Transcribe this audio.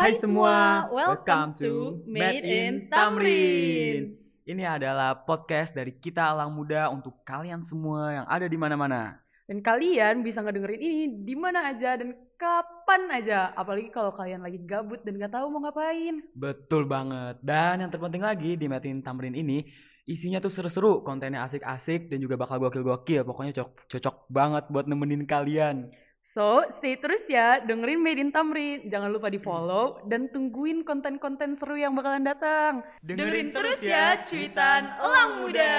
Hai semua, welcome to Made in Tamrin. Ini adalah podcast dari kita Alang Muda untuk kalian semua yang ada di mana-mana. Dan kalian bisa ngedengerin ini di mana aja dan kapan aja. Apalagi kalau kalian lagi gabut dan gak tahu mau ngapain. Betul banget. Dan yang terpenting lagi di Made in Tamrin ini isinya tuh seru-seru, kontennya asik-asik dan juga bakal gokil-gokil. Pokoknya cocok, cocok banget buat nemenin kalian. So, stay terus ya, dengerin Made in Tamrin. Jangan lupa di follow dan tungguin konten-konten seru yang bakalan datang. Dengerin Dengerin terus ya, ya, cuitan Elang Muda.